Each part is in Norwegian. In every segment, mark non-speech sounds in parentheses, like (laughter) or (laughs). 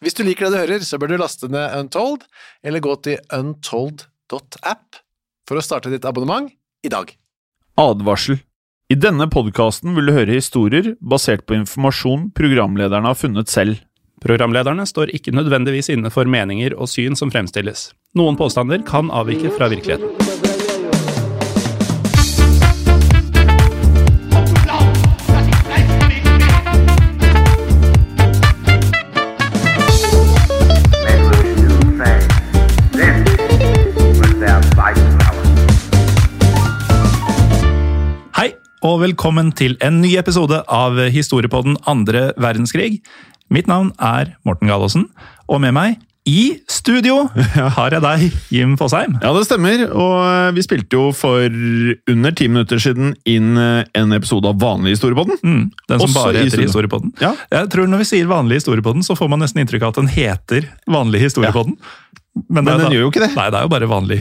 Hvis du liker det du hører, så bør du laste ned Untold, eller gå til untold.app for å starte ditt abonnement i dag. Advarsel. I denne podkasten vil du høre historier basert på informasjon programlederne har funnet selv. Programlederne står ikke nødvendigvis inne for meninger og syn som fremstilles. Noen påstander kan avvike fra virkeligheten. Og velkommen til en ny episode av Historiepodden andre verdenskrig. Mitt navn er Morten Galaasen, og med meg i studio har jeg deg, Jim Fosheim. Ja, det stemmer, og eh, vi spilte jo for under ti minutter siden inn eh, en episode av Vanlig historiepodden. Mm, den som Også bare heter. Historiepodden. Ja. Jeg tror Når vi sier Vanlig historiepodden, så får man nesten inntrykk av at den heter Vanlig historiepodden. Men er den da- gjør jo ikke det. Nei, det er jo bare vanlig.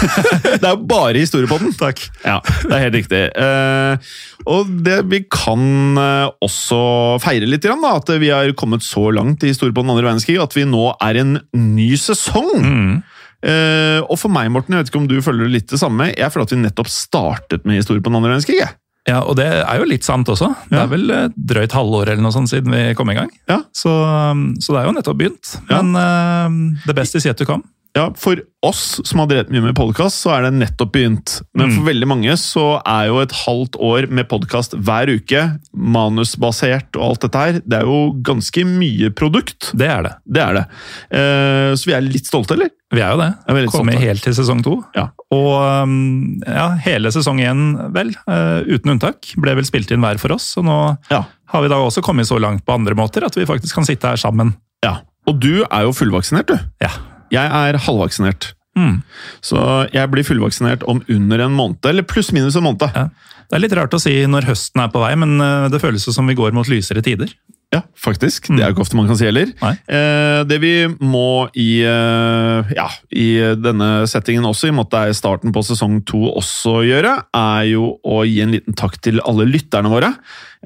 (laughs) Det er jo bare historiepodden. takk. Ja, det er helt riktig. Eh, og det, vi kan eh, også feire litt, grann, da, at vi har kommet så langt i historiepodden andre verdenskrig at vi nå er i en ny sesong. Mm. Eh, og for meg, Morten, jeg vet ikke om du føler litt det samme, jeg føler at vi nettopp startet med historie på den andre verdenskrig. jeg. Ja, og det er jo litt sant også. Det er vel drøyt halvår eller noe sånt siden vi kom i gang. Ja. Så, um, så det er jo nettopp begynt. Ja. Men um, det beste sier at du kom. Ja, For oss som har drevet mye med podkast, så er det nettopp begynt. Men Mm. for veldig mange så er jo et halvt år med podkast hver uke, manusbasert og alt dette her, det er jo ganske mye produkt. Det er det. Det er det. Eh, så vi er litt stolte, eller? Vi er jo det. Er Kommer Kommet helt til sesong to. Ja. Og um, ja, hele sesong én, vel, uh, uten unntak, ble vel spilt inn hver for oss. Og nå Ja. har vi da også kommet så langt på andre måter at vi faktisk kan sitte her sammen. ja. Og du er jo fullvaksinert, du. Ja. Jeg er halvvaksinert. Mm. Så jeg blir fullvaksinert om under en måned, eller pluss-minus en måned. Ja. Det er litt rart å si når høsten er på vei, men uh, det føles som vi går mot lysere tider. Ja, faktisk. Det er jo ikke ofte man kan si heller. Eh, det vi må i, eh, ja, i denne settingen også, i og med at det er starten på sesong to også gjøre, er jo å gi en liten takk til alle lytterne våre.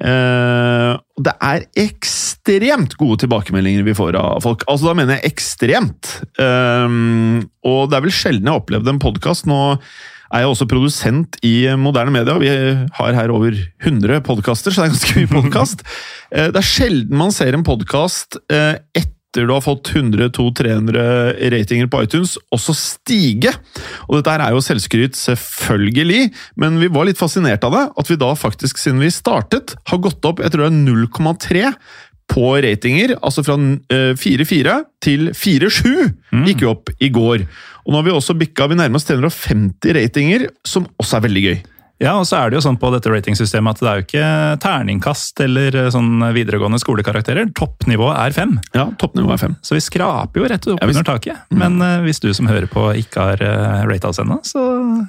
Eh, det er ekstremt gode tilbakemeldinger vi får av folk. Altså, da mener jeg ekstremt. Eh, og det er vel sjelden jeg har opplevd en podkast nå er jeg også produsent i moderne media. Vi har her over 100 podkaster, så det er ganske mye podkast. (laughs) Det er sjelden man ser en podkast etter du har fått 100-200-300 ratinger på iTunes, også stige. Og dette her er jo selvskryt, selvfølgelig, men vi var litt fascinert av det. At vi da faktisk, siden vi startet, har gått opp jeg tror det er 0,3 på ratinger, altså fra eh, 4-4 til 4-7 gikk jo opp i går. Og nå har vi også bikka, vi nærmer oss 350 ratinger, som også er veldig gøy. Ja, og så er det jo sånn på dette ratingsystemet at det er jo ikke terningkast eller eh, sånn videregående skolekarakterer. Toppnivået er fem. Ja, toppnivået er fem. Så vi skraper jo rett opp Ja, hvis- under taket. Men eh, hvis du som hører på ikke har uh, rata oss ennå, så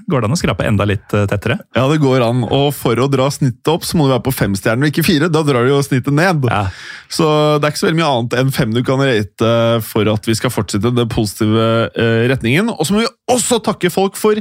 går det an å skrape enda litt eh, tettere. Ja, det går an. Og for å dra snittet opp, så må du være på femstjerner og ikke fire. Da drar du jo snittet ned. Ja. Så det er ikke så veldig mye annet enn fem du kan rate for at vi skal fortsette den positive eh, retningen. Og så må vi også takke folk for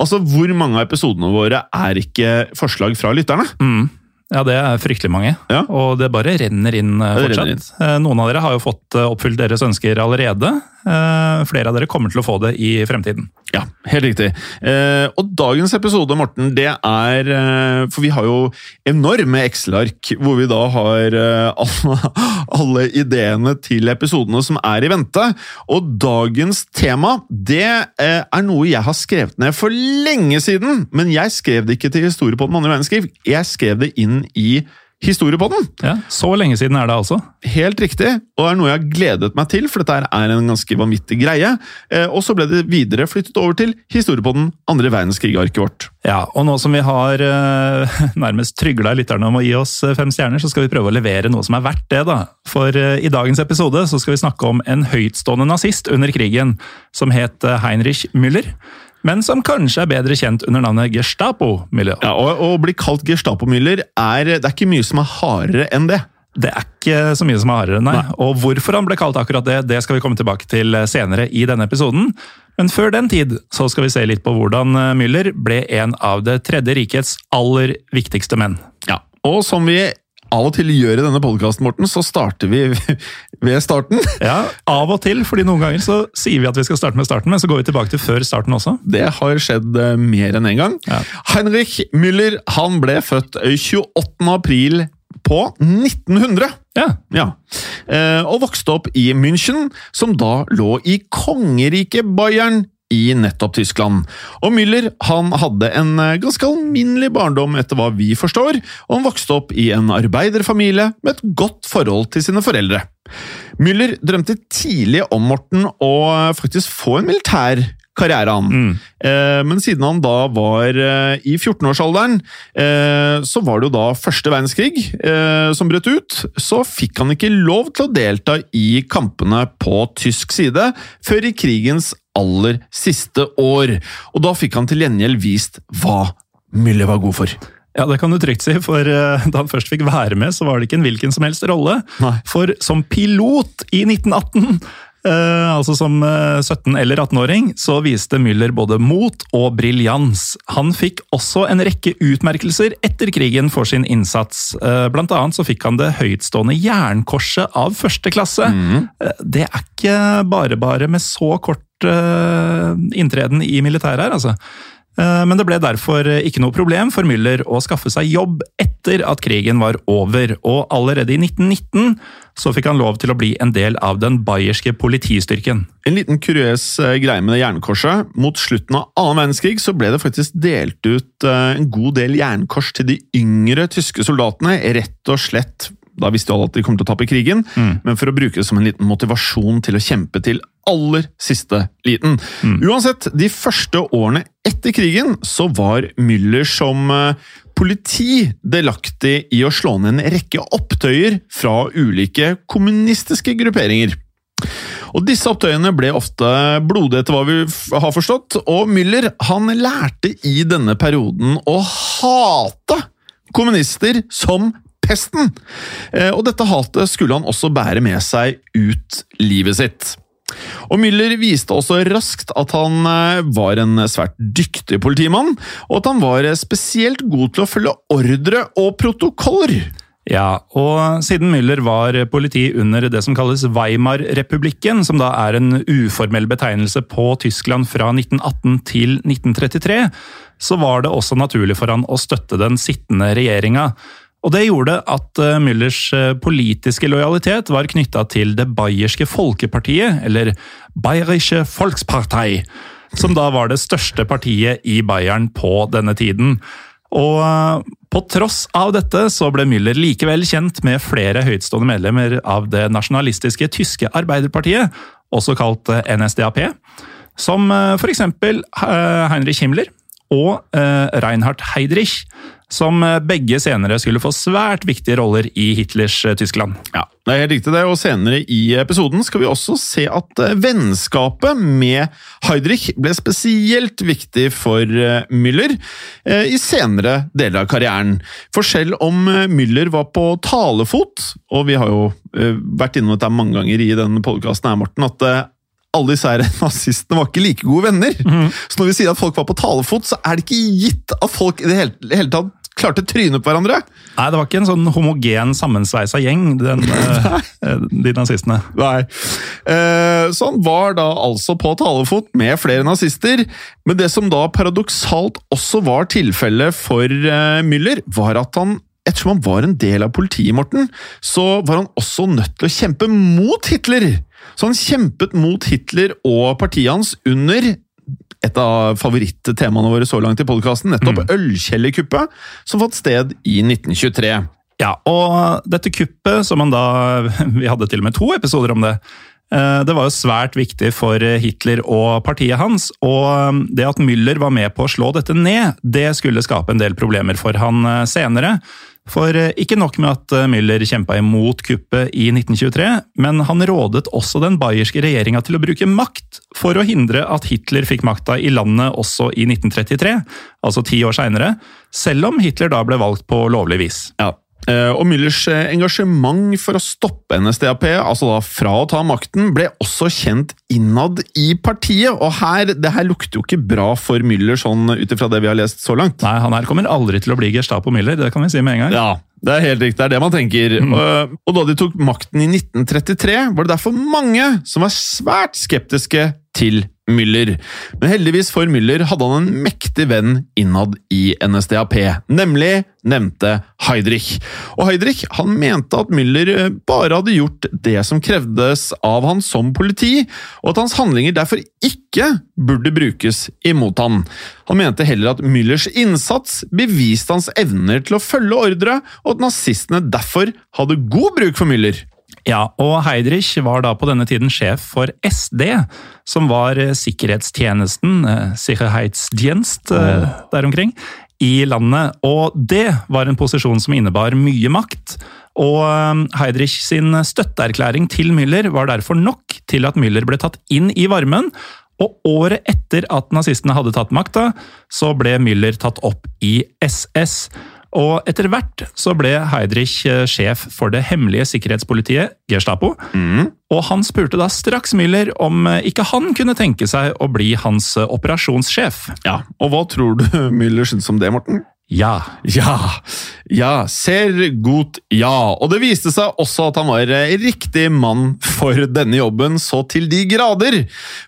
Altså, Hvor mange av episodene våre er ikke forslag fra lytterne? Mm. Ja, det er fryktelig mange. Ja. Og det bare renner inn eh, fortsatt. renner inn. Noen av dere har jo fått eh, oppfylt deres ønsker allerede. Eh, Flere av dere kommer til å få det i fremtiden. Ja, helt riktig. Eh, og dagens episode, Morten, det er eh, For vi har jo enorme Excel-ark hvor vi da har eh, alle, (laughs) alle ideene til episodene som er i vente. Og dagens tema, det eh, er noe jeg har skrevet ned for lenge siden. Men jeg skrev det ikke til historie på den andre verdenskrig. Jeg skrev det inn i Historiepodden! Ja, Så lenge siden er det altså. Helt riktig, og det er noe jeg har gledet meg til, for dette er en ganske vanvittig greie. Eh, og så ble det videre flyttet over til historiepodden andre verdenskrig-arket vårt. Ja, og nå som vi har eh, (laughs) nærmest trygla lytterne om å gi oss eh, fem stjerner, så skal vi prøve å levere noe som er verdt det, da. For i dagens episode så skal vi snakke om en høytstående nazist under krigen som het Heinrich Müller. Men som kanskje er bedre kjent under navnet Gestapo Müller. Ja, og Å bli kalt Gestapo-Müller er Det er ikke mye som er hardere enn det. Det er ikke så mye som er hardere, nei. Og hvorfor han ble kalt akkurat det, det skal vi komme tilbake til senere i denne episoden. Men før den tid så skal vi se litt på hvordan eh, Müller ble en av Det tredje rikets aller viktigste menn. Ja, Og som vi av og til gjør i denne podkasten, Morten, så starter vi (laughs) ved starten. Ja, Av og til, fordi noen ganger så sier vi at vi skal starte med starten, men så går vi tilbake til før starten også. Det har skjedd eh, mer enn én en gang. Ja. Heinrich Müller han ble født eh, 28. april på 1900. Ja, Ja, eh, og vokste opp i München, som da lå i kongeriket Bayern i nettopp Tyskland. Og Müller han hadde en eh, ganske alminnelig barndom etter hva vi forstår, og han vokste opp i en arbeiderfamilie med et godt forhold til sine foreldre. Müller drømte tidlig om Morten å eh, faktisk få en militær karriere Mm. Eh, Men siden han da var eh, i 14-årsalderen, eh, så var det jo da første verdenskrig som brøt ut. Så fikk han ikke lov til å delta i kampene på tysk side før i krigens aller siste år. Og da fikk han til gjengjeld vist hva Müller var god for. Ja, det kan du trygt si, for da han først fikk være med, så var det ikke en hvilken som helst rolle. Nei. For som pilot i 1918, eh, altså som eh, 17- eller 18-åring, så viste Müller både mot og briljans. Han fikk også en rekke utmerkelser etter krigen for sin innsats. Eh, blant annet så fikk han det høytstående jernkorset av første klasse. Eh, Det er ikke bare bare med så kort eh, inntreden i militæret her, altså. Eh, Men det ble derfor ikke noe problem for Müller å skaffe seg jobb etter at krigen var over, og allerede i 1919 så fikk han lov til å bli en del av den bayerske politistyrken. En liten kuriøs eh, greie med det jernkorset. Mot slutten av annen verdenskrig så ble det faktisk delt ut eh, en god del jernkors til de yngre tyske soldatene, rett og slett da visste jo alle at de kom til å tape krigen, men for å bruke det som en liten motivasjon til å kjempe til aller siste liten. Uansett, de første årene etter krigen så var Müller som eh, politi delaktig i å slå ned en rekke opptøyer fra ulike kommunistiske grupperinger. Og Disse opptøyene ble ofte blodige, etter hva vi har forstått, og Müller han lærte i denne perioden å hate kommunister som pesten. Eh, Og dette hatet skulle han også bære med seg ut livet sitt. Og Müller viste også raskt at han eh, var en svært dyktig politimann, og at han var eh, spesielt god til å følge ordre og protokoller. Ja, og siden Müller var politi under det som kalles Weimar-republikken, som da er en uformell betegnelse på Tyskland fra 1918 til 1933, så var det også naturlig for han å støtte den sittende regjeringa. Og det gjorde at eh, Müllers eh, politiske lojalitet var knytta til det bayerske folkepartiet, eller Bayerische Volkspartei, som da var det største partiet i Bayern på denne tiden. Og eh, på tross av dette så ble Müller likevel kjent med flere høytstående medlemmer av det nasjonalistiske tyske arbeiderpartiet, også kalt NSDAP, som f.eks. Heinrich Himmler og Reinhard Heydrich, som eh, begge senere skulle få svært viktige roller i Hitlers eh, Tyskland. Ja, det er helt riktig det, og senere i episoden skal vi også se at eh, vennskapet med Heidrich ble spesielt viktig for Müller i senere deler av karrieren. For selv om Müller var på talefot, og vi har jo vært innom dette mange ganger i denne podkasten at alle disse (laughs) nazistene var ikke like gode venner. Så når vi sier at folk var på talefot, så er det ikke gitt at folk i det hele, hele tatt klarte trynet på hverandre. Nei, det var ikke en sånn homogen, sammensveisa gjeng, den, (laughs) eh, de nazistene. Nei. Eh, så han var da altså på talefot med flere nazister. Men det som da paradoksalt også var tilfellet for eh, Müller, var at han Ettersom han var en del av politiet, Morten, så var han også nødt til å kjempe mot Hitler. Så han kjempet mot Hitler og partiet hans under et av favorittemaene våre så langt i podkasten, nettopp ølkjellerkuppet, som fant sted i 1923. Ja, og dette kuppet, som han da (laughs) Vi hadde til og med to episoder om det. eh, Det var jo svært viktig for Hitler og partiet hans, og det at Müller var med på å slå dette ned, det skulle skape en del problemer for han eh, senere. For eh, ikke nok med at eh, Müller kjempa imot kuppet i 1923, men han rådet også den bayerske regjeringa til å bruke makt for å hindre at Hitler fikk makta i landet også i 1933, altså ti år seinere, selv om Hitler da ble valgt på lovlig vis. Ja. Eh, Og Müllers eh, engasjement for å stoppe NSDAP, altså da fra å ta makten, ble også kjent innad i partiet. Og her, det her lukter jo ikke bra for Müller, sånn ut ifra det vi har lest så langt. Nei, han her kommer aldri til å bli Gestapo Müller, det kan vi si med en gang. Ja, det er helt riktig. Det er det man tenker. Og, og da de tok makten i 1933, var det derfor mange som var svært skeptiske til Müller. Men heldigvis for Müller hadde han en mektig venn innad i NSDAP, nemlig nevnte Heidrich. Og Heidrich han mente at Müller eh, bare hadde gjort det som krevdes av han som politi, og at hans handlinger derfor ikke burde brukes imot han. Han mente heller at Müllers innsats beviste hans evner til å følge ordre, og at nazistene derfor hadde god bruk for Müller. Ja, og Heidrich var da på denne tiden sjef for SD, som var eh, sikkerhetstjenesten, eh, Sicherheitsdienst, eh, der omkring, i landet. Og det var en posisjon som innebar mye makt. Og Heidrich sin støtteerklæring til Müller var derfor nok til at Müller ble tatt inn i varmen. Og året etter at nazistene hadde tatt makta, så ble Müller tatt opp i SS. Og etter hvert så ble Heidrich eh, sjef for det hemmelige sikkerhetspolitiet, Gestapo. Og han spurte da straks Müller om eh, ikke han kunne tenke seg å bli hans eh, operasjonssjef. Ja, Og hva tror du (laughs) Müller syntes om det, Morten? Ja. Ja, ja, ser godt ja. Og det viste seg også at han var eh, riktig mann for denne jobben så til de grader.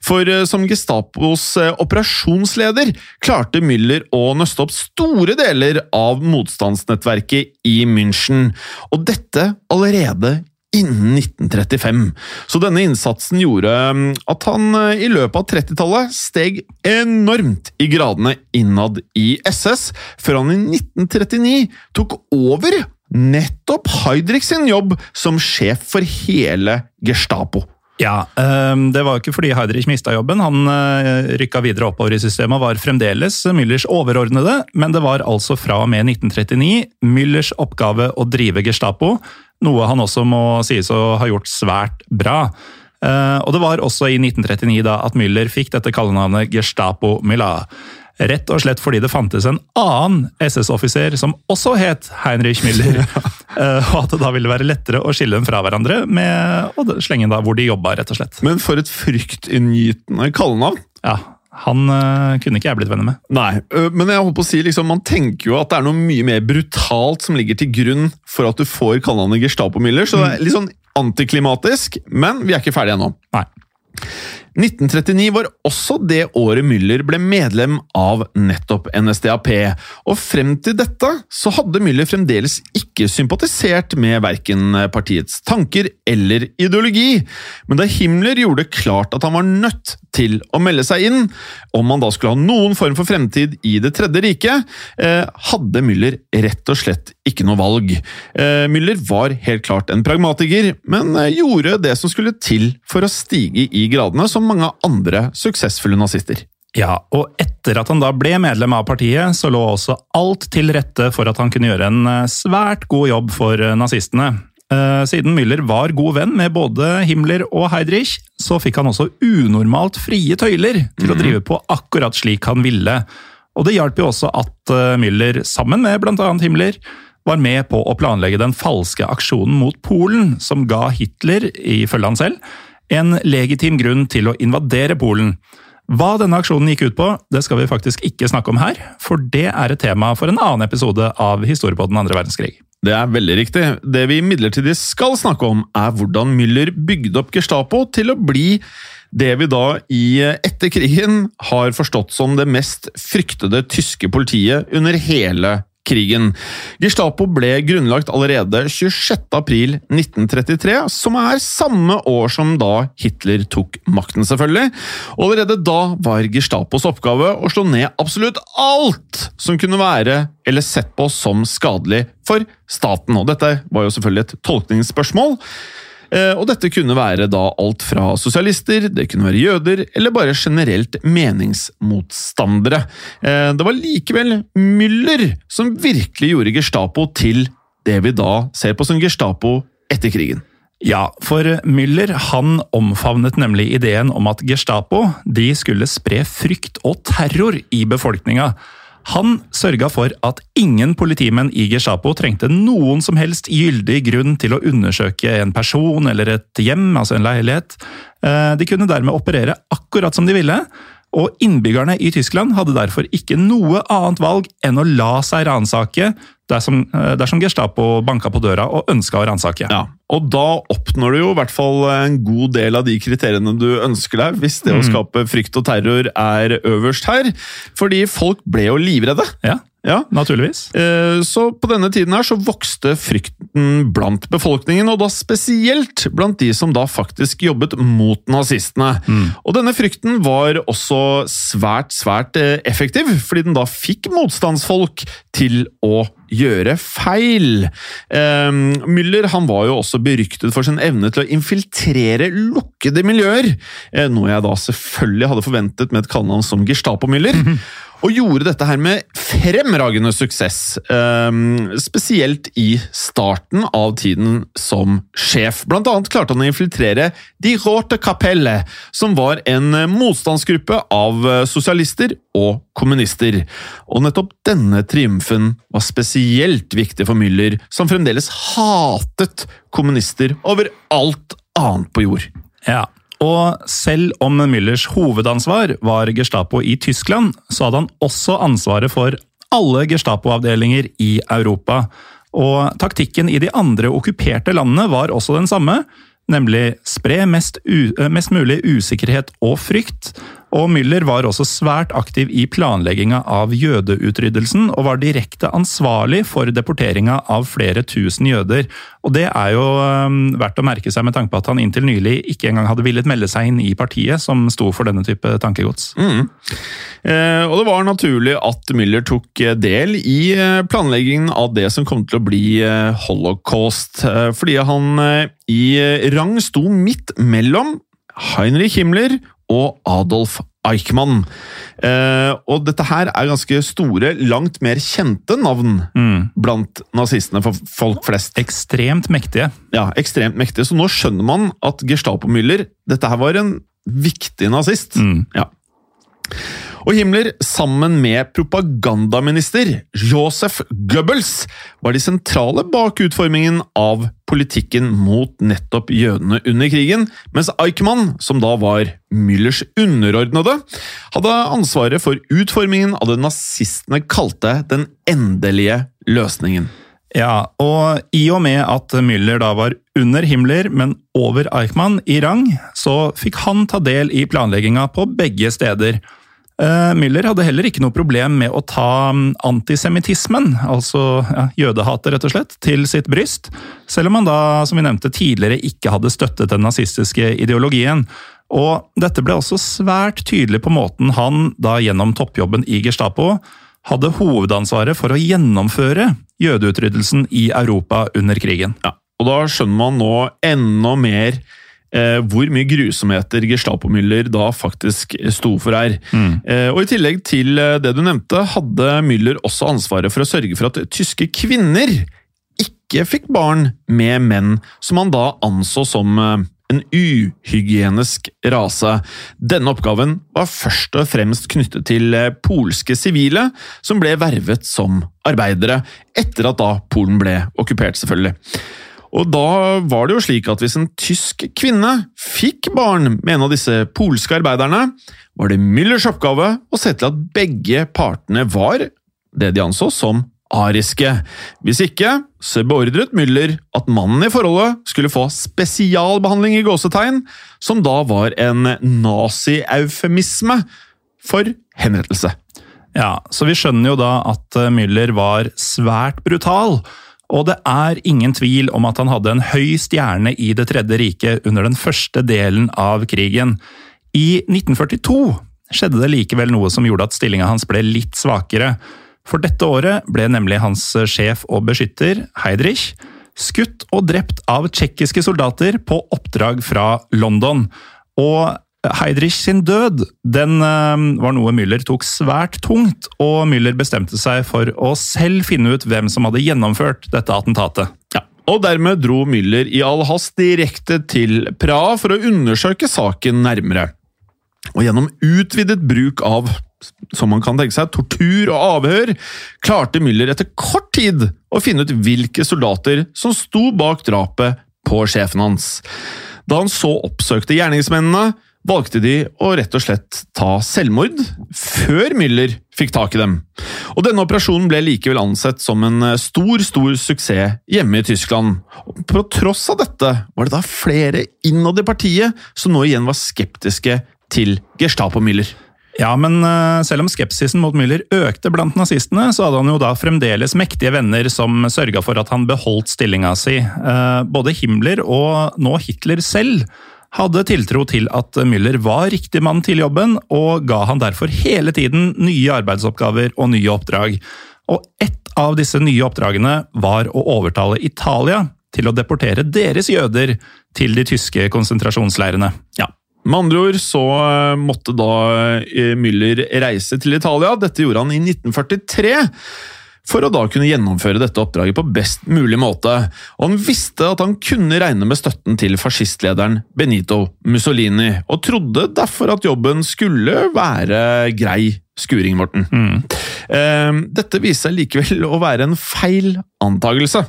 For eh, som Gestapos eh, operasjonsleder klarte Müller å nøste opp store deler av motstandsnettverket i München. Og dette allerede innen 1935. Så denne innsatsen gjorde mm, at han eh, i løpet av 30-tallet steg enormt i gradene innad i SS, før han i 1939 tok over nettopp Heidrich sin jobb som sjef for hele Gestapo. Ja, ehm, Det var jo ikke fordi Heidrich mista jobben. Han eh, rykka videre oppover i systemet og var fremdeles Müllers overordnede, men det var altså fra og med 1939 Müllers oppgave å drive Gestapo, noe han også må sies å ha gjort svært bra. Eh, Og det var også i 1939 da at Müller fikk dette kallenavnet Gestapo Müller. Rett og slett fordi det fantes en annen SS-offiser som også het Heinrich Müller, (laughs) (laughs) eh, og at det da ville være lettere å skille dem fra hverandre med å slenge da hvor de jobba, rett og slett. Men for et fryktinngytende kallenavn! Ja, han eh, kunne ikke jeg blitt venner med. Nei, ø, men jeg holdt på å si, liksom, man tenker jo at det er noe mye mer brutalt som ligger til grunn for at du får kallenavnet Gestapo Müller, så det er litt sånn antiklimatisk, men vi er ikke ferdige ennå. Nei. 1939 var også det året Müller ble medlem av nettopp NSDAP, og frem til dette så hadde Müller fremdeles ikke sympatisert med verken partiets tanker eller ideologi, men da Himmler gjorde klart at han var nødt til å melde seg inn, om han da skulle ha noen form for fremtid i Det tredje riket, eh, hadde Müller rett og slett ikke noe valg. Eh, Müller var helt klart en pragmatiker, men eh, gjorde det som skulle til for å stige i gradene som mange andre suksessfulle nazister. Ja, og etter at han da ble medlem av partiet, så lå også alt til rette for at han kunne gjøre en eh, svært god jobb for eh, nazistene. Eh, Siden Müller var god venn med både Himmler og Heidrich, så fikk han også unormalt frie tøyler til å drive på akkurat slik han ville. Og det hjalp jo også at Müller, sammen med bl.a. Himmler, var med på å planlegge den falske aksjonen mot Polen, som ga Hitler, ifølge han selv, en legitim grunn til å invadere Polen. Hva denne aksjonen gikk ut på, det skal vi faktisk ikke snakke om her, for det er et tema for en annen episode av Historie på den andre verdenskrig. Det er veldig riktig. Det vi imidlertid skal snakke om, er hvordan Müller bygde opp Gestapo til å bli det vi da i etter krigen har forstått som det mest fryktede tyske politiet under hele krigen. Gestapo ble grunnlagt allerede 26.4.1933, som er samme år som da Hitler tok makten, selvfølgelig. Og allerede da var Gestapos oppgave å slå ned absolutt alt som kunne være eller sett på som skadelig for staten. Og dette var jo selvfølgelig et tolkningsspørsmål. Eh, Og dette kunne være da alt fra sosialister, det kunne være jøder, eller bare generelt meningsmotstandere. Eh, Det var likevel Müller som virkelig gjorde Gestapo til det vi da ser på som Gestapo etter krigen. Ja, for Müller han omfavnet nemlig ideen om at Gestapo de skulle spre frykt og terror i befolkninga. Han sørga for at ingen politimenn i Gestapo trengte noen som helst gyldig grunn til å undersøke en person eller et hjem, altså en leilighet. Eh, De kunne dermed operere akkurat som de ville, og innbyggerne i Tyskland hadde derfor ikke noe annet valg enn å la seg ransake dersom, eh, dersom Gestapo banka på døra og ønska å ransake. Ja, og da oppnår du jo i hvert fall en god del av de kriteriene du ønsker deg, hvis det å skape frykt og terror er øverst her. Fordi folk ble jo livredde. Ja, Ja. naturligvis. Eh, Så på denne tiden her så vokste frykten blant befolkningen, og da spesielt blant de som da faktisk jobbet mot nazistene. Og denne frykten var også svært, svært eh, effektiv, fordi den da fikk motstandsfolk til å gjøre feil. Um, Müller han var jo også beryktet for sin evne til å infiltrere lukkede miljøer, eh, noe jeg da selvfølgelig hadde forventet med et kallenavn som Gestapo-Müller. Og gjorde dette her med fremragende suksess, um, spesielt i starten av tiden som sjef. Blant annet klarte han å infiltrere De Rote Kapelle, som var en motstandsgruppe av eh, sosialister og kommunister. Og nettopp denne triumfen var spesielt viktig for Müller, som fremdeles hatet kommunister over alt annet på jord. Ja, og selv om Müllers hovedansvar var Gestapo i Tyskland, så hadde han også ansvaret for alle Gestapo-avdelinger i Europa. Og taktikken i de andre okkuperte landene var også den samme, nemlig spre mest, eh, mest mulig usikkerhet og frykt. Og Müller var også svært aktiv i planlegginga av jødeutryddelsen, og var direkte ansvarlig for deporteringa av flere tusen jøder. Og det er jo eh, verdt å merke seg med tanke på at han inntil nylig ikke engang hadde villet melde seg inn i partiet som sto for denne type tankegods. Eh, og det var naturlig at Müller tok eh, del i eh, planleggingen av det som kom til å bli eh, holocaust, fordi han i rang sto midt mellom Heinrich Himmler og Adolf Eichmann. Eh, og dette her er ganske store, langt mer kjente navn blant nazistene for folk flest. Ekstremt mektige. Ja, ekstremt mektige. Så nå skjønner man at Gestapo-Müller Dette her var en viktig nazist. Ja. Og Himmler, sammen med propagandaminister Josef Goebbels, var de sentrale bak utformingen av politikken mot nettopp jødene under krigen, mens Eichmann, som da var Müllers underordnede, hadde ansvaret for utformingen av det nazistene kalte den endelige løsningen. Ja, og i og med at Müller da var under Himmler, men over Eichmann i rang, så fikk han ta del i planlegginga på begge steder. Eh, Müller hadde heller ikke noe problem med å ta mm, antisemittismen, altså ja, jødehatet rett og slett, til sitt bryst, selv om han da, som vi nevnte tidligere, ikke hadde støttet den nazistiske ideologien. Og dette ble også svært tydelig på måten han, da gjennom toppjobben i Gestapo, hadde hovedansvaret for å gjennomføre jødeutryddelsen i Europa under krigen. Ja, og da skjønner man nå enda mer eh, hvor mye grusomheter Gestapo-Müller da faktisk sto for her. Eh, og I tillegg til eh, det du nevnte, hadde Müller også ansvaret for å sørge for at tyske kvinner ikke fikk barn med menn som han da anså som eh, en uhygienisk rase. Denne oppgaven var først og fremst knyttet til eh, polske sivile som ble vervet som arbeidere, etter at da Polen ble okkupert, selvfølgelig. Og da var det jo slik at hvis en tysk kvinne fikk barn med en av disse polske arbeiderne, var det Müllers oppgave å se til at begge partene var det de anså som ariske. Hvis ikke, så beordret Müller at mannen i forholdet skulle få spesialbehandling i gåsetegn, som da var en nazi-eufemisme for henrettelse. Ja, så vi skjønner jo da at eh, Müller var svært brutal. Og det er ingen tvil om at han hadde en høy stjerne i Det tredje riket under den første delen av krigen. I 1942 skjedde det likevel noe som gjorde at stillinga hans ble litt svakere. For dette året ble nemlig hans sjef og beskytter, Heidrich, skutt og drept av tsjekkiske soldater på oppdrag fra London. Og Heidrich sin død den eh, var noe Müller tok svært tungt, og Müller bestemte seg for å selv finne ut hvem som hadde gjennomført dette attentatet. Ja, og dermed dro Müller i all hast direkte til Praha for å undersøke saken nærmere. Og gjennom utvidet bruk av som man kan tenke seg, tortur og avhør, klarte Müller etter kort tid å finne ut hvilke soldater som sto bak drapet på sjefen hans. Da han så oppsøkte gjerningsmennene, valgte de å rett og slett ta selvmord før Müller fikk tak i dem. Og Denne operasjonen ble likevel ansett som en stor stor suksess hjemme i Tyskland. Og på tross av dette var det da flere innad i partiet som nå igjen var skeptiske til Gestapo-Müller. Ja, men eh, selv om skepsisen mot Müller økte blant nazistene, så hadde han jo da fremdeles mektige venner som sørga for at han beholdt stillinga si. Eh, Både Himmler og nå Hitler selv hadde tiltro til at Müller var riktig mann til jobben, og ga han derfor hele tiden nye arbeidsoppgaver og nye oppdrag. Og ett av disse nye oppdragene var å overtale Italia til å deportere deres jøder til de tyske konsentrasjonsleirene. Ja. Med andre ord så eh, måtte da eh, Müller reise til Italia. Dette gjorde han i 1943. For å da kunne gjennomføre dette oppdraget på best mulig måte. Og han visste at han kunne regne med støtten til fascistlederen Benito Mussolini, og trodde derfor at jobben skulle være grei skuring, Morten. Mm. Dette viser seg likevel å være en feil antagelse.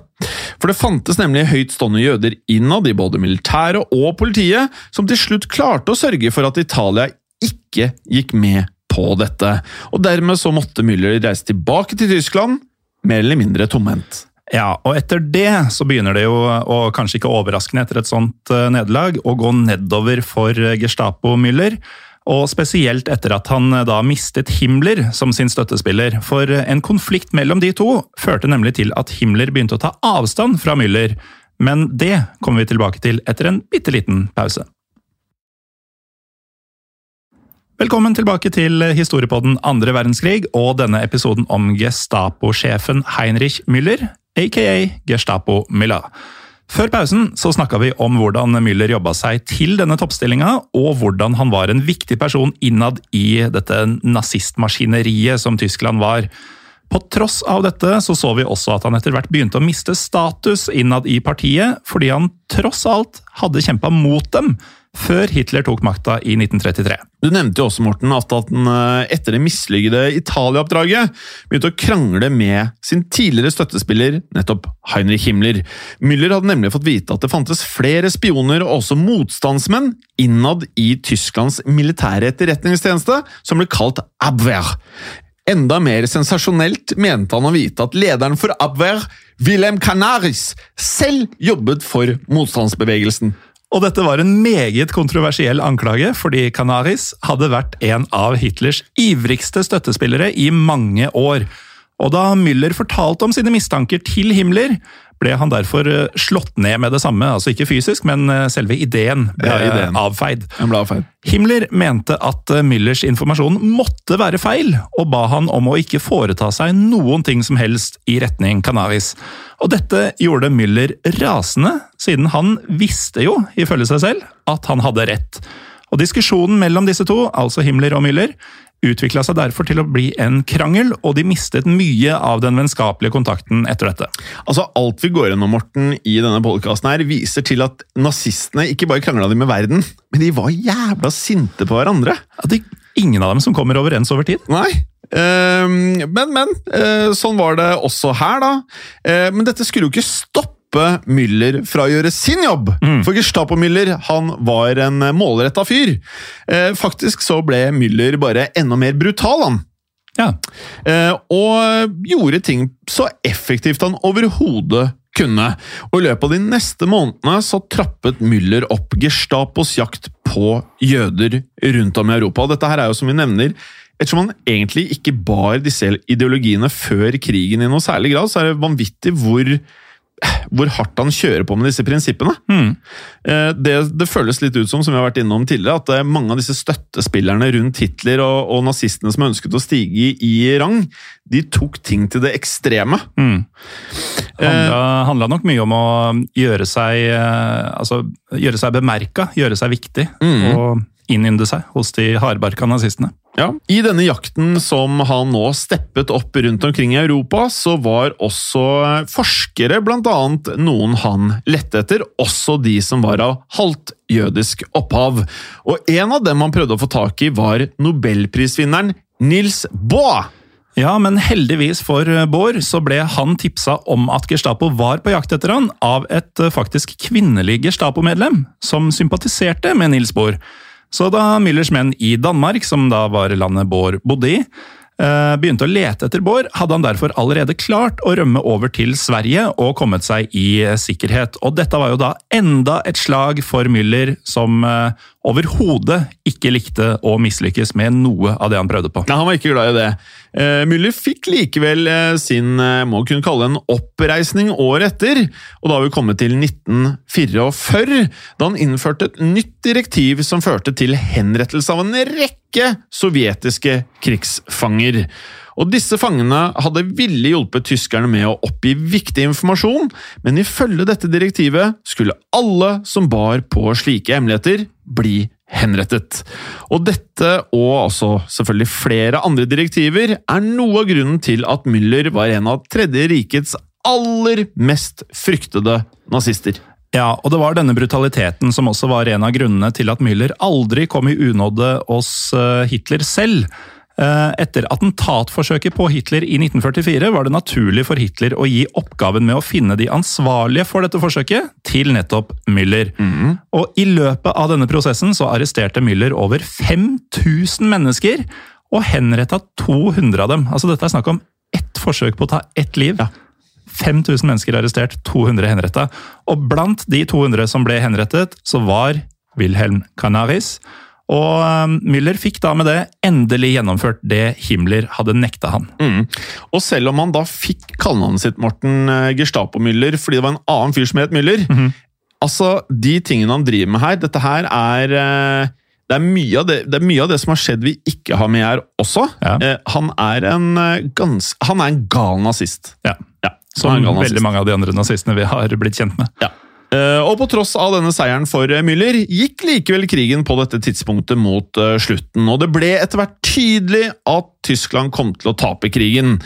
For det fantes nemlig høytstående jøder innad i både militæret og politiet, som til slutt klarte å sørge for at Italia ikke gikk med på dette. Og dermed så måtte Müller reise tilbake til Tyskland, mer eller mindre tomhendt. Ja, og etter det så begynner det jo, og kanskje ikke overraskende etter et sånt eh, nederlag, å gå nedover for Gestapo-Müller. Og spesielt etter at han eh, da mistet Himmler som sin støttespiller. For en konflikt mellom de to førte nemlig til at Himmler begynte å ta avstand fra Müller. Men det kommer vi tilbake til etter en bitte liten pause. Velkommen tilbake til historiepodden andre verdenskrig og denne episoden om Gestapo-sjefen Heinrich Müller, aka Gestapo Müller. Før pausen så snakka vi om hvordan Müller jobba seg til denne toppstillinga, og hvordan han var en viktig person innad i dette nazistmaskineriet som Tyskland var. På tross av dette så så vi også at han etter hvert begynte å miste status innad i partiet, fordi han tross alt hadde kjempa mot dem før Hitler tok makta i 1933. Du nevnte jo også, Morten, at han eh, etter det mislykkede Italia-oppdraget begynte å krangle med sin tidligere støttespiller, nettopp Heinrich Himmler. Müller hadde nemlig fått vite at det fantes flere spioner og også motstandsmenn innad i Tysklands militære etterretningstjeneste, som ble kalt Abwehr. Enda mer sensasjonelt mente han å vite at lederen for Abwehr, Wilhelm Canaris, selv jobbet for motstandsbevegelsen. Og dette var en meget kontroversiell anklage, fordi Canaris hadde vært en av Hitlers ivrigste støttespillere i mange år. Og da Müller fortalte om sine mistanker til Himmler, ble han derfor eh, slått ned med det samme. Altså ikke fysisk, men eh, selve ideen ble Ja, ideen. avfeid. Ble avfeid. Himmler mente at eh, Müllers informasjon måtte være feil, og ba han om å ikke foreta seg noen ting som helst i retning Canaris. Og dette gjorde Müller rasende, siden han visste jo, ifølge seg selv, at han hadde rett. Og diskusjonen mellom disse to, altså Himmler og Müller, utvikla seg derfor til å bli en krangel, og de mistet mye av den vennskapelige kontakten etter dette. Altså, Alt vi går gjennom Morten, i denne podkasten, her, viser til at nazistene ikke bare krangla de med verden, men de var jævla sinte på hverandre. At det er ingen av dem som kommer overens over tid. Nei. Ehm, men, men. eh, sånn var det også her, da. Eh, men dette skulle jo ikke stoppe stoppe Müller fra å gjøre sin jobb. For Gestapo-Müller han var en målretta fyr. Eh, faktisk så ble Müller bare enda mer brutal, han. Ja. Eh, og gjorde ting så effektivt han overhodet kunne. Og I løpet av de neste månedene så trappet Müller opp Gestapos jakt på jøder rundt om i Europa. Dette her er jo som vi nevner Ettersom han egentlig ikke bar disse ideologiene før krigen i noe særlig grad, så er det vanvittig hvor, hvor hardt han kjører på med disse prinsippene. Mm. Det, det føles litt ut som, som vi har vært innom tidligere, at eh, mange av disse støttespillerne rundt Hitler og, og nazistene som ønsket å stige i, rang, de tok ting til det ekstreme. handla, handla nok mye om å gjøre seg, eh, altså, gjøre seg bemerka, gjøre seg viktig. Og innynde seg hos de hardbarka nazistene. Ja. I denne jakten som han nå steppet opp rundt omkring i Europa, så var også forskere blant annet noen han lette etter, også de som var av halvt jødisk opphav. Og en av dem han prøvde å få tak i, var nobelprisvinneren Nils Bohr. Ja, men heldigvis for Bård så ble han tipsa om at Gestapo var på jakt etter han av et eh, faktisk kvinnelig Gestapo-medlem, som sympatiserte med Nils Bohr. Så da Müllers menn i Danmark, som da var landet Bård bodde i, eh, begynte å lete etter Bård, hadde han derfor allerede klart å rømme over til Sverige og kommet seg i sikkerhet. Og dette var jo da enda et slag for Müller, som eh, overhodet ikke likte å mislykkes med noe av det han prøvde på. Nei, han var ikke glad i det. Eh, Müller fikk likevel eh, sin eh, må kunne kalle en oppreisning året etter, og da har vi kommet til 1944, da han innførte et nytt direktiv som førte til henrettelse av en rekke sovjetiske krigsfanger. Og Disse fangene hadde villig hjulpet tyskerne med å oppgi viktig informasjon, men ifølge dette direktivet skulle alle som bar på slike hemmeligheter, bli henrettet. Og dette, og altså selvfølgelig flere andre direktiver, er noe av grunnen til at Müller var en av Tredje rikets aller mest fryktede nazister. Ja, og det var denne brutaliteten som også var en av grunnene til at Müller aldri kom i unåde hos eh, Hitler selv. Eh, Etter attentatforsøket på Hitler i 1944 var det naturlig for Hitler å gi oppgaven med å finne de ansvarlige for dette forsøket til nettopp Müller. Og I løpet av denne prosessen så arresterte Müller over 5000 mennesker og henretta 200 av dem. Altså Dette er snakk om ett forsøk på å ta ett liv. 5000 mennesker arrestert, 200 henretta. Og blant de 200 som ble henrettet, så var Wilhelm Canaris. Og eh, Müller fikk da med det endelig gjennomført det Himmler hadde nekta han. Mm. Og selv om han da fikk kallenavnet sitt Morten eh, Gestapo-Müller fordi det var en annen fyr som het Müller Altså, de tingene han driver med her, dette her er eh, det er, det, det er mye av det som har skjedd vi ikke har med her også. Ja. Eh, han, er en, eh, gans, han er en gal nazist. Ja. Ja, Som veldig mange av de andre nazistene vi har blitt kjent med. Ja. Eh, Og på tross av denne seieren for eh, Müller, gikk likevel krigen på dette tidspunktet mot eh, slutten, og det ble etter hvert tydelig at Tyskland kom til å tape krigen.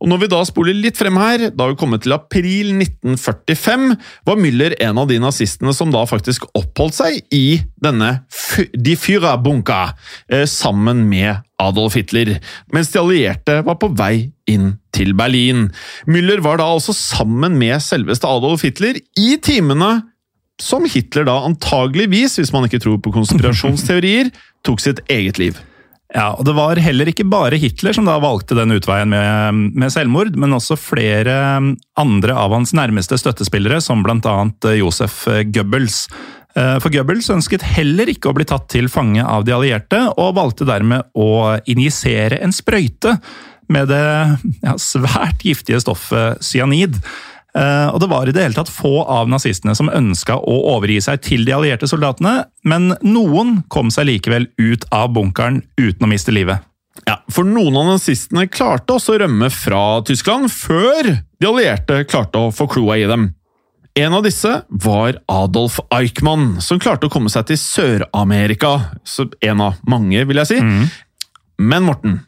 Og Når vi da spoler litt frem her, da vi kommet til april 1945, var Müller en av de nazistene som da faktisk oppholdt seg i denne Die Führerbunka, eh, sammen med Adolf Hitler, mens de allierte var på vei inn til Berlin. Müller var da altså sammen med selveste Adolf Hitler i timene som Hitler da antageligvis, hvis man ikke tror på konspirasjonsteorier, tok sitt eget liv. Ja, og Det var heller ikke bare Hitler som da valgte den utveien med, med selvmord, men også flere andre av hans nærmeste støttespillere, som bl.a. Josef Goebbels. Eh, For Goebbels ønsket heller ikke å bli tatt til fange av de allierte, og valgte dermed å injisere en sprøyte med det ja, svært giftige stoffet cyanid. Eh, Og det var i det hele tatt få av nazistene som ønska å overgi seg til de allierte soldatene, men noen kom seg likevel ut av bunkeren uten å miste livet. Ja, For noen av nazistene klarte også å rømme fra Tyskland før de allierte klarte å få kloa i dem. En av disse var Adolf Eichmann, som klarte å komme seg til Sør-Amerika. Så En av mange, vil jeg si. Men Morten,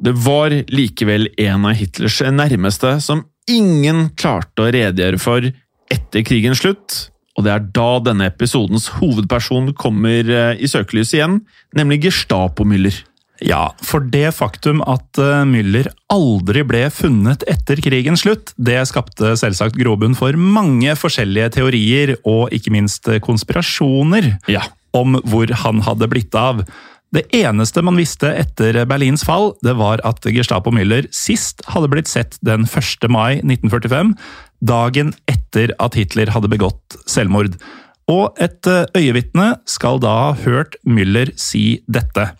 det var likevel en av Hitlers nærmeste som ingen klarte å redegjøre for etter krigens slutt. Og det er da denne episodens hovedperson kommer eh, i søkelyset igjen, nemlig Gestapo-Müller. Ja, for det faktum at eh, Müller aldri ble funnet etter krigens slutt, det skapte selvsagt grobunn for mange forskjellige teorier og ikke minst eh, konspirasjoner Ja. om hvor han hadde blitt av. Det eneste man visste etter Berlins fall, det var at Gestapo Müller sist hadde blitt sett den 1. mai 1945, dagen etter at Hitler hadde begått selvmord. Og et eh, øyevitne skal da ha hørt Müller si dette.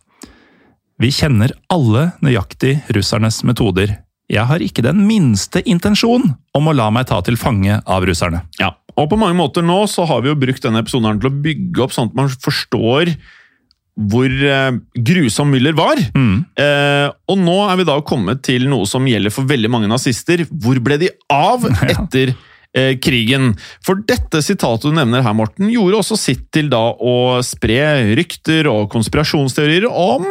Vi kjenner alle nøyaktig russernes metoder. Jeg har ikke den minste intensjon om å la meg ta til fange av russerne. Ja, og på mange måter nå så har vi jo brukt denne episoden til å bygge opp sånn at man forstår hvor eh, grusom Müller var. Eh, og nå er vi da kommet til noe som gjelder for veldig mange nazister. Hvor ble de av (laughs) etter eh, krigen? For dette sitatet du nevner her, Morten, gjorde også sitt til da å spre rykter og konspirasjonsteorier om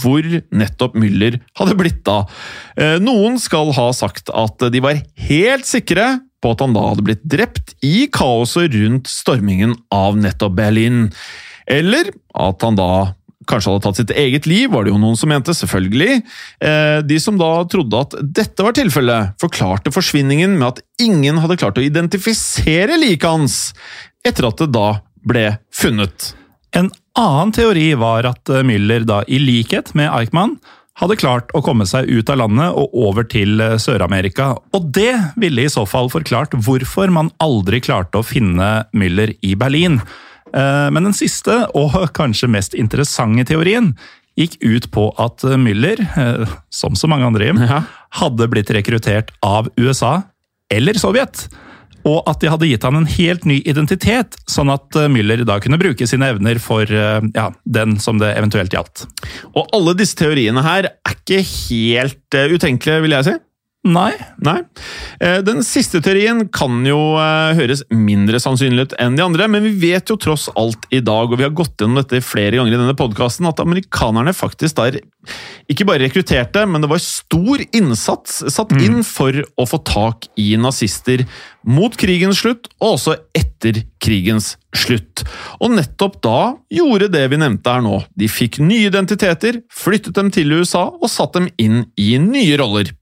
hvor nettopp Müller hadde blitt av. Eh, noen skal ha sagt at de var helt sikre på at han da hadde blitt drept i kaoset rundt stormingen av nettopp Berlin. Eller at han da kanskje hadde tatt sitt eget liv, var det jo noen som mente, selvfølgelig. Eh, De som da trodde at dette var tilfellet, forklarte forsvinningen med at ingen hadde klart å identifisere liket hans, etter at det da ble funnet. En annen teori var at eh, Müller, da i likhet med Eichmann, hadde klart å komme seg ut av landet og over til eh, Sør-Amerika. Og det ville i så fall forklart hvorfor man aldri klarte å finne Müller i Berlin. Eh, Men den siste, og kanskje mest interessante teorien, gikk ut på at Müller, eh, som så mange andre, Jim, hadde blitt rekruttert av USA eller Sovjet. Og at de hadde gitt han en helt ny identitet, sånn at eh, Müller da kunne bruke sine evner for eh, ja, den som det eventuelt gjaldt. Og alle disse teoriene her er ikke helt eh, utenkelige, vil jeg si. Nei, Nei. Eh, Den siste teorien kan jo eh, høres mindre sannsynlig ut enn de andre, men vi vet jo tross alt i dag, og vi har gått gjennom dette flere ganger i denne podkasten, at amerikanerne faktisk der ikke bare rekrutterte, men det var stor innsats satt inn for å få tak i nazister mot krigens slutt, og også etter krigens slutt. Og nettopp da gjorde det vi nevnte her nå. De fikk nye identiteter, flyttet dem til USA og satt dem inn i nye roller.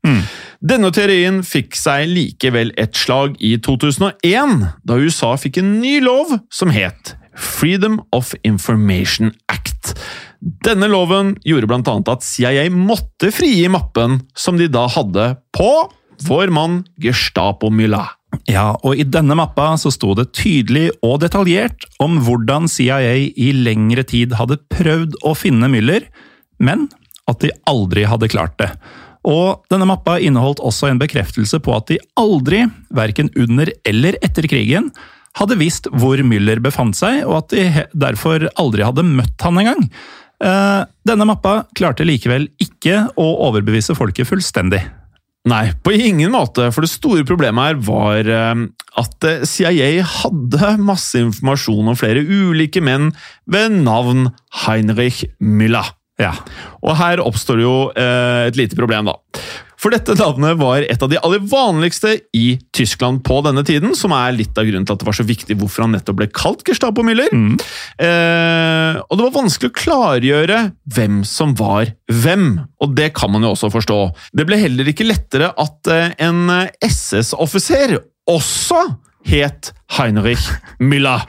Denne teorien fikk seg likevel et slag i 2001, da USA fikk en ny lov som het Freedom of Information Act. Denne loven gjorde annet at CIA måtte frigi mappen som de da hadde på vår mann Gestapo Müller. Ja, og i denne mappa så sto det tydelig og detaljert om hvordan CIA i lengre tid hadde prøvd å finne Müller, men at de aldri hadde klart det. Og denne mappa inneholdt også en bekreftelse på at de aldri, verken under eller etter krigen, hadde visst hvor Müller befant seg, og at de derfor aldri hadde møtt han engang. Eh, Denne mappa klarte likevel ikke å overbevise folket fullstendig. Nei, på ingen måte, for det store problemet her var eh, at eh, CIA hadde masse informasjon om flere ulike menn ved navn Heinrich Müller. Ja, Og her oppstår det jo eh, et lite problem, da. For dette navnet var et av de aller vanligste i Tyskland på denne tiden, som er litt av grunnen til at det var så viktig hvorfor han nettopp ble kalt Gestapo Müller. Eh, og det var vanskelig å klargjøre hvem som var hvem, og det kan man jo også forstå. Det ble heller ikke lettere at eh, en SS-offiser også het Heinrich Müller.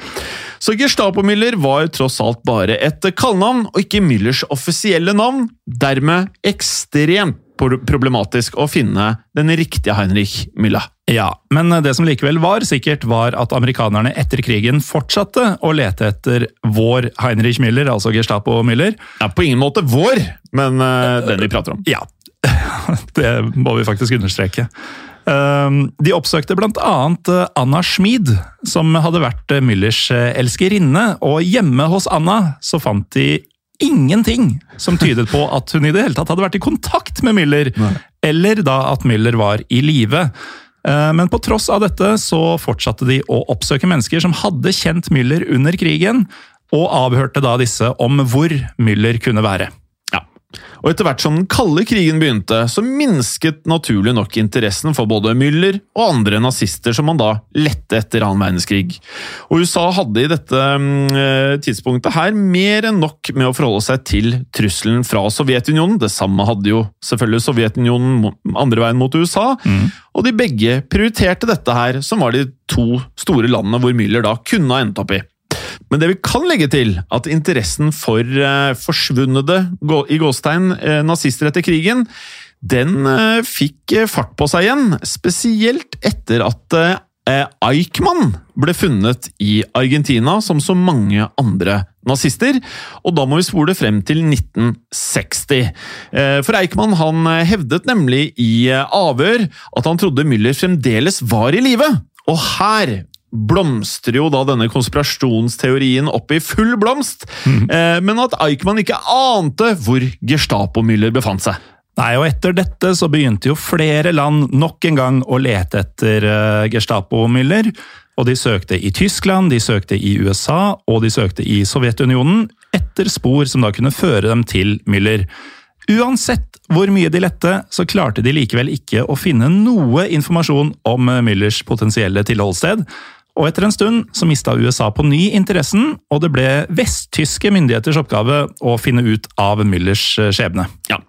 Så Gestapo-Müller var tross alt bare et kallenavn, og ikke Müllers offisielle navn. Dermed ekstremt problematisk å finne den riktige Heinrich Müller. Ja, men det som likevel var sikkert, var at amerikanerne etter krigen fortsatte å lete etter vår Heinrich Müller, altså Gestapo Müller. Ja, på ingen måte vår, men eh, den vi prater om. Ja, (laughs) det må vi faktisk understreke. Um, De oppsøkte annet eh, Anna Schmid, som hadde vært eh, Müllers eh, elskerinne, og hjemme hos Anna så fant de ingenting som tydet på at hun i det hele tatt hadde vært i kontakt med Müller, eller da at Müller var i live. Men på tross av dette så fortsatte de å oppsøke mennesker som hadde kjent Müller under krigen, og avhørte da disse om hvor Müller kunne være. Og etter hvert som den kalde krigen begynte, så minsket naturlig nok interessen for både Müller og andre nazister som man da lette etter annen verdenskrig. Og USA hadde i dette mm, tidspunktet her mer enn nok med å forholde seg til trusselen fra Sovjetunionen. Det samme hadde jo selvfølgelig Sovjetunionen andre veien mot USA. Og de begge prioriterte dette her, som var de to store landene hvor Müller da kunne ha endt opp i. Men det vi kan legge til, at interessen for eh, forsvunnede i gåstegn eh, nazister etter krigen, den eh, fikk fart på seg igjen. Spesielt etter at Eichmann ble funnet i Argentina, som så mange andre nazister. Og da må vi spole frem til 1960. Eh, For Eichmann han hevdet nemlig i avhør at han trodde Müller fremdeles var i live. Og her blomstrer jo da denne konspirasjonsteorien opp i full blomst, mm. men at Eichmann ikke ante hvor Gestapo-Müller befant seg. Nei, og etter dette så begynte jo flere land nok en gang å lete etter uh, Gestapo-Müller. Og de søkte i Tyskland, de søkte i USA og de søkte i Sovjetunionen etter spor som da kunne føre dem til Müller. Uansett hvor mye de lette, så klarte de likevel ikke å finne noe informasjon om eh, Müllers potensielle tilholdssted. Og etter en stund så mista USA på ny interessen, og det ble vesttyske myndigheters oppgave å finne ut av Müllers eh, skjebne. Ja.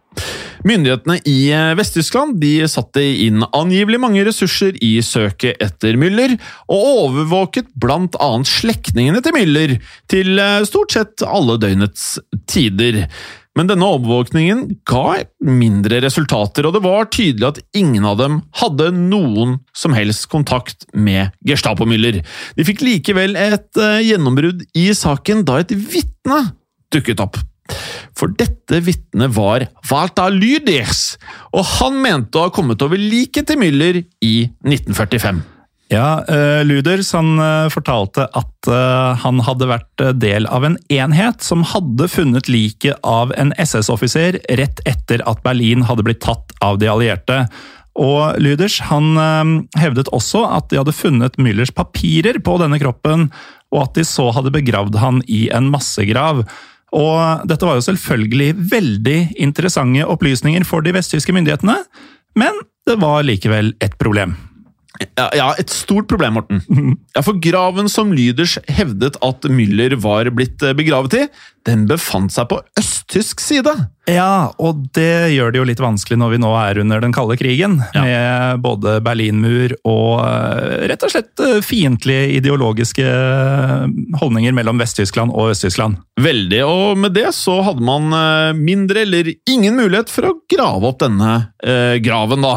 Myndighetene i eh, Vest-Tyskland satte inn angivelig mange ressurser i søket etter Müller, og overvåket annet slektningene til Müller til eh, stort sett alle døgnets tider. Men denne overvåkningen ga mindre resultater, og det var tydelig at ingen av dem hadde noen som helst kontakt med Gestapo-Müller. De fikk likevel et eh, gjennombrudd i saken da et vitne dukket opp. For dette vitnet var Walter Lüders, og han mente å ha kommet over liket til Müller i 1945. Ja, uh, Luders han eh, fortalte at eh, han hadde vært eh, del av en enhet som hadde funnet liket av en SS-offiser rett etter at Berlin hadde blitt tatt av de allierte. Og Lyders han eh, hevdet også at de hadde funnet Müllers papirer på denne kroppen, og at de så hadde begravd han i en massegrav. Og dette var jo selvfølgelig veldig interessante opplysninger for de vesttyske myndighetene, men det var likevel et problem. Ja, ja, et stort problem, Morten. Ja, For graven som Lyders hevdet at Müller var blitt eh, begravet i, den befant seg på østtysk side. Ja, og det gjør det jo litt vanskelig når vi nå er under den kalde krigen, Ja. med både Berlinmur og eh, rett og slett eh, fiendtlige ideologiske holdninger mellom Vest-Tyskland og Øst-Tyskland. Veldig, og med det så hadde man mindre eller ingen mulighet for å grave opp denne graven, da.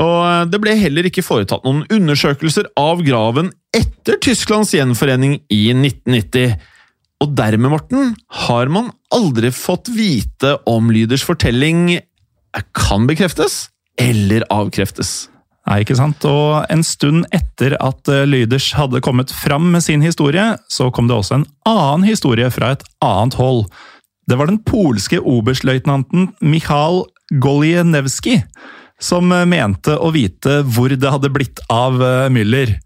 Og det ble heller ikke foretatt noen undersøkelser av graven etter Tysklands gjenforening i 1990. Og dermed, Morten, har man aldri fått vite om Lyders fortelling kan bekreftes eller avkreftes. Nei, ikke sant? Og en stund etter at eh, Lyders hadde kommet fram med sin historie, så kom det også en annen historie fra et annet hold. Det var den polske oberstløytnanten Michal Golienewski som eh, mente å vite hvor det hadde blitt av eh, Müller.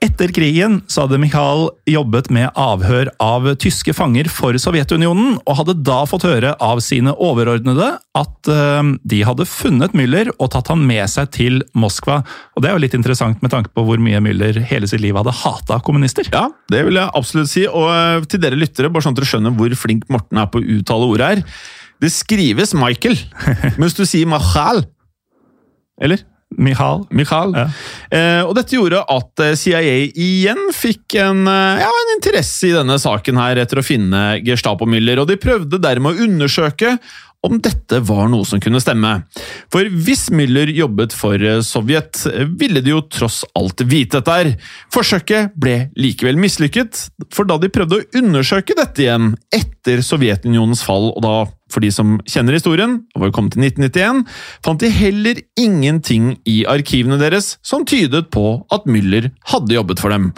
Etter krigen så hadde Michael jobbet med avhør av tyske fanger for Sovjetunionen, og hadde da fått høre av sine overordnede at eh, de hadde funnet Müller og tatt han med seg til Moskva. Og Det er jo litt interessant med tanke på hvor mye Müller hele sitt liv hadde hata kommunister. Ja, det vil jeg absolutt si. Og til dere lyttere, bare sånn at dere skjønner hvor flink Morten er på å uttale ordet her. Det skrives Michael, mens du sier Machal. Eller? Michal. Michael. Ja. Eh, og dette gjorde at eh, CIA igjen fikk en, eh, ja, en interesse i denne saken her etter å finne Gestapo-Müller, og de prøvde dermed å undersøke om dette var noe som kunne stemme. For hvis Müller jobbet for eh, Sovjet, ville de jo tross alt vite dette her. Forsøket ble likevel mislykket, for da de prøvde å undersøke dette igjen etter Sovjetunionens fall, og da for de som kjenner historien, og kommet til 1991, fant de heller ingenting i arkivene deres som tydet på at Müller hadde jobbet for dem.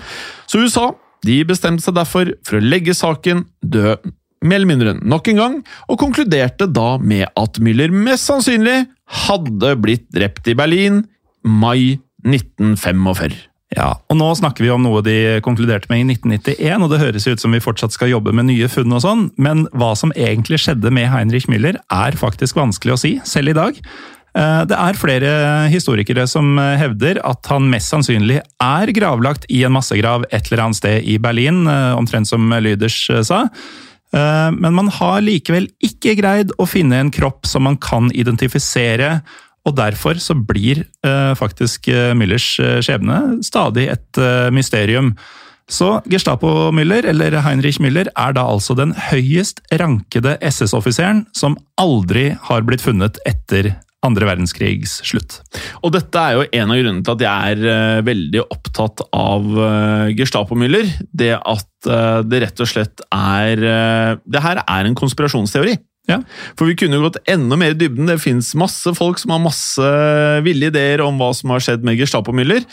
Så USA de bestemte seg derfor for å legge saken død mindre nok en gang, og konkluderte da med at Müller mest sannsynlig hadde blitt drept i Berlin mai 1945. Ja, og nå snakker vi om noe de konkluderte med i 1991, og det høres ut som vi fortsatt skal jobbe med nye funn og sånn, men hva som egentlig skjedde med Heinrich Müller er faktisk vanskelig å si, selv i dag. Eh, Det er flere historikere som hevder at han mest sannsynlig er gravlagt i en massegrav et eller annet sted i Berlin, eh, omtrent som Lyders eh, sa. Eh, Men man har likevel ikke greid å finne en kropp som man kan identifisere, og derfor så blir eh, faktisk eh, Müllers skjebne stadig et mysterium. Så Gestapo-Müller, eller Heinrich Müller, er da altså den høyest rankede SS-offiseren som aldri har blitt funnet etter andre verdenskrigs slutt. Og dette er jo en av grunnene til at jeg er uh, veldig opptatt av uh, Gestapo-Müller. Det at uh, det rett og slett er uh, Det her er en konspirasjonsteori. Ja. For vi kunne gått enda mer i dybden. Det fins masse folk som har masse ville ideer om hva som har skjedd med Gestapo-Müller.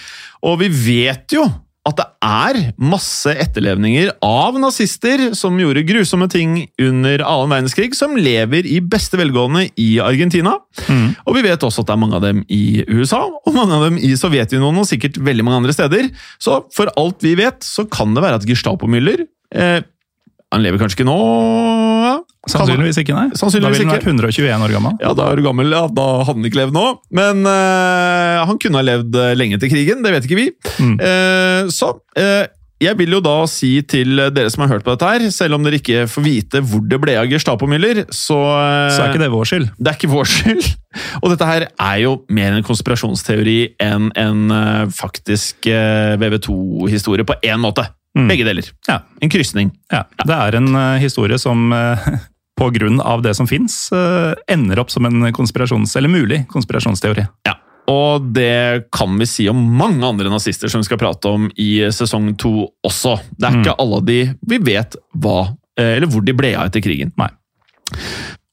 Og vi vet jo at det er masse etterlevninger av nazister som gjorde grusomme ting under annen verdenskrig, som lever i beste velgående i Argentina. Og vi vet også at det er mange av dem i USA, og mange av dem i Sovjetunionen og sikkert veldig mange andre steder. Så for alt vi vet, så kan det være at Gestapo-Müller eh, Han lever kanskje ikke nå? Sannsynligvis ikke, nei. Sannsynligvis da ville han vært 121 år gammel. Ja, da er du gammel, ja. Da hadde han ikke levd nå. Men uh, han kunne ha levd eh, lenge til krigen, det vet ikke vi. Mm. Uh, så uh, jeg vil jo da si til dere som har hørt på dette her, selv om dere ikke får vite hvor det ble av Gestapo-Müller, så, Så er ikke det vår skyld. det er ikke vår skyld. (laughs) Og dette her er jo mer en konspirasjonsteori enn en faktisk eh, VV2-historie på én måte. Mm. Begge deler. Ja. En krysning. Ja, det er en uh, historie som uh, (laughs) på grunn av det som fins, ender opp som en konspirasjons... Eller mulig konspirasjonsteori. Ja, og det kan vi si om mange andre nazister som vi skal prate om i sesong to også. Det er ikke alle de vi vet hva, eh, eller hvor de ble av etter krigen. Nei.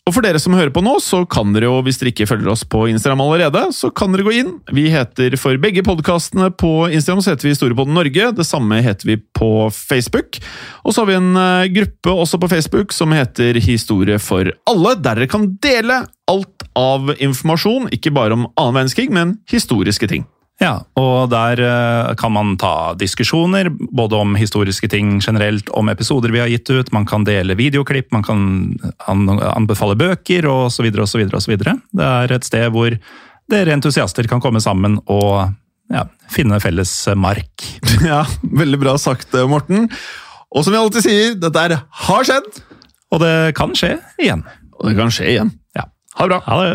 Og for dere som hører på nå, så kan dere jo, hvis dere ikke følger oss på Instagram allerede, så kan dere gå inn. Vi heter for begge podkastene på Instagram så heter vi Historiepodden Norge. Det samme heter vi på Facebook. Og så har vi en eh, gruppe også på Facebook som heter Historie for alle, der dere kan dele alt av informasjon, ikke bare om annen verdenskrig, men historiske ting. Ja, og der eh, kan man ta diskusjoner, både om historiske ting generelt, om episoder vi har gitt ut, man kan dele videoklipp, man kan anbefale bøker osv. osv. osv. Det er et sted hvor dere entusiaster kan komme sammen og ja, finne felles mark. (laughs) Ja, veldig bra sagt, Morten. Og som vi alltid sier, dette her har skjedd, Og det kan skje igjen. og det kan skje igjen. Ja. Ha det bra. Ha det.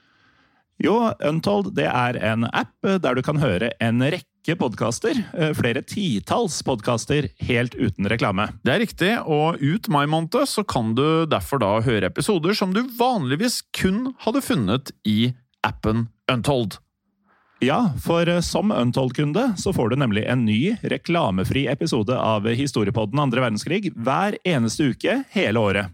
Jo, Untold det er en app eh, der du kan høre en rekke podkaster, eh, flere titalls podkaster, helt uten reklame. Det er riktig, og ut mai måned så kan du derfor da høre episoder som du vanligvis kun hadde funnet i appen Untold. Ja, for eh, som Untold-kunde så får du nemlig en ny, reklamefri episode av Historiepodden andre verdenskrig hver eneste uke hele året.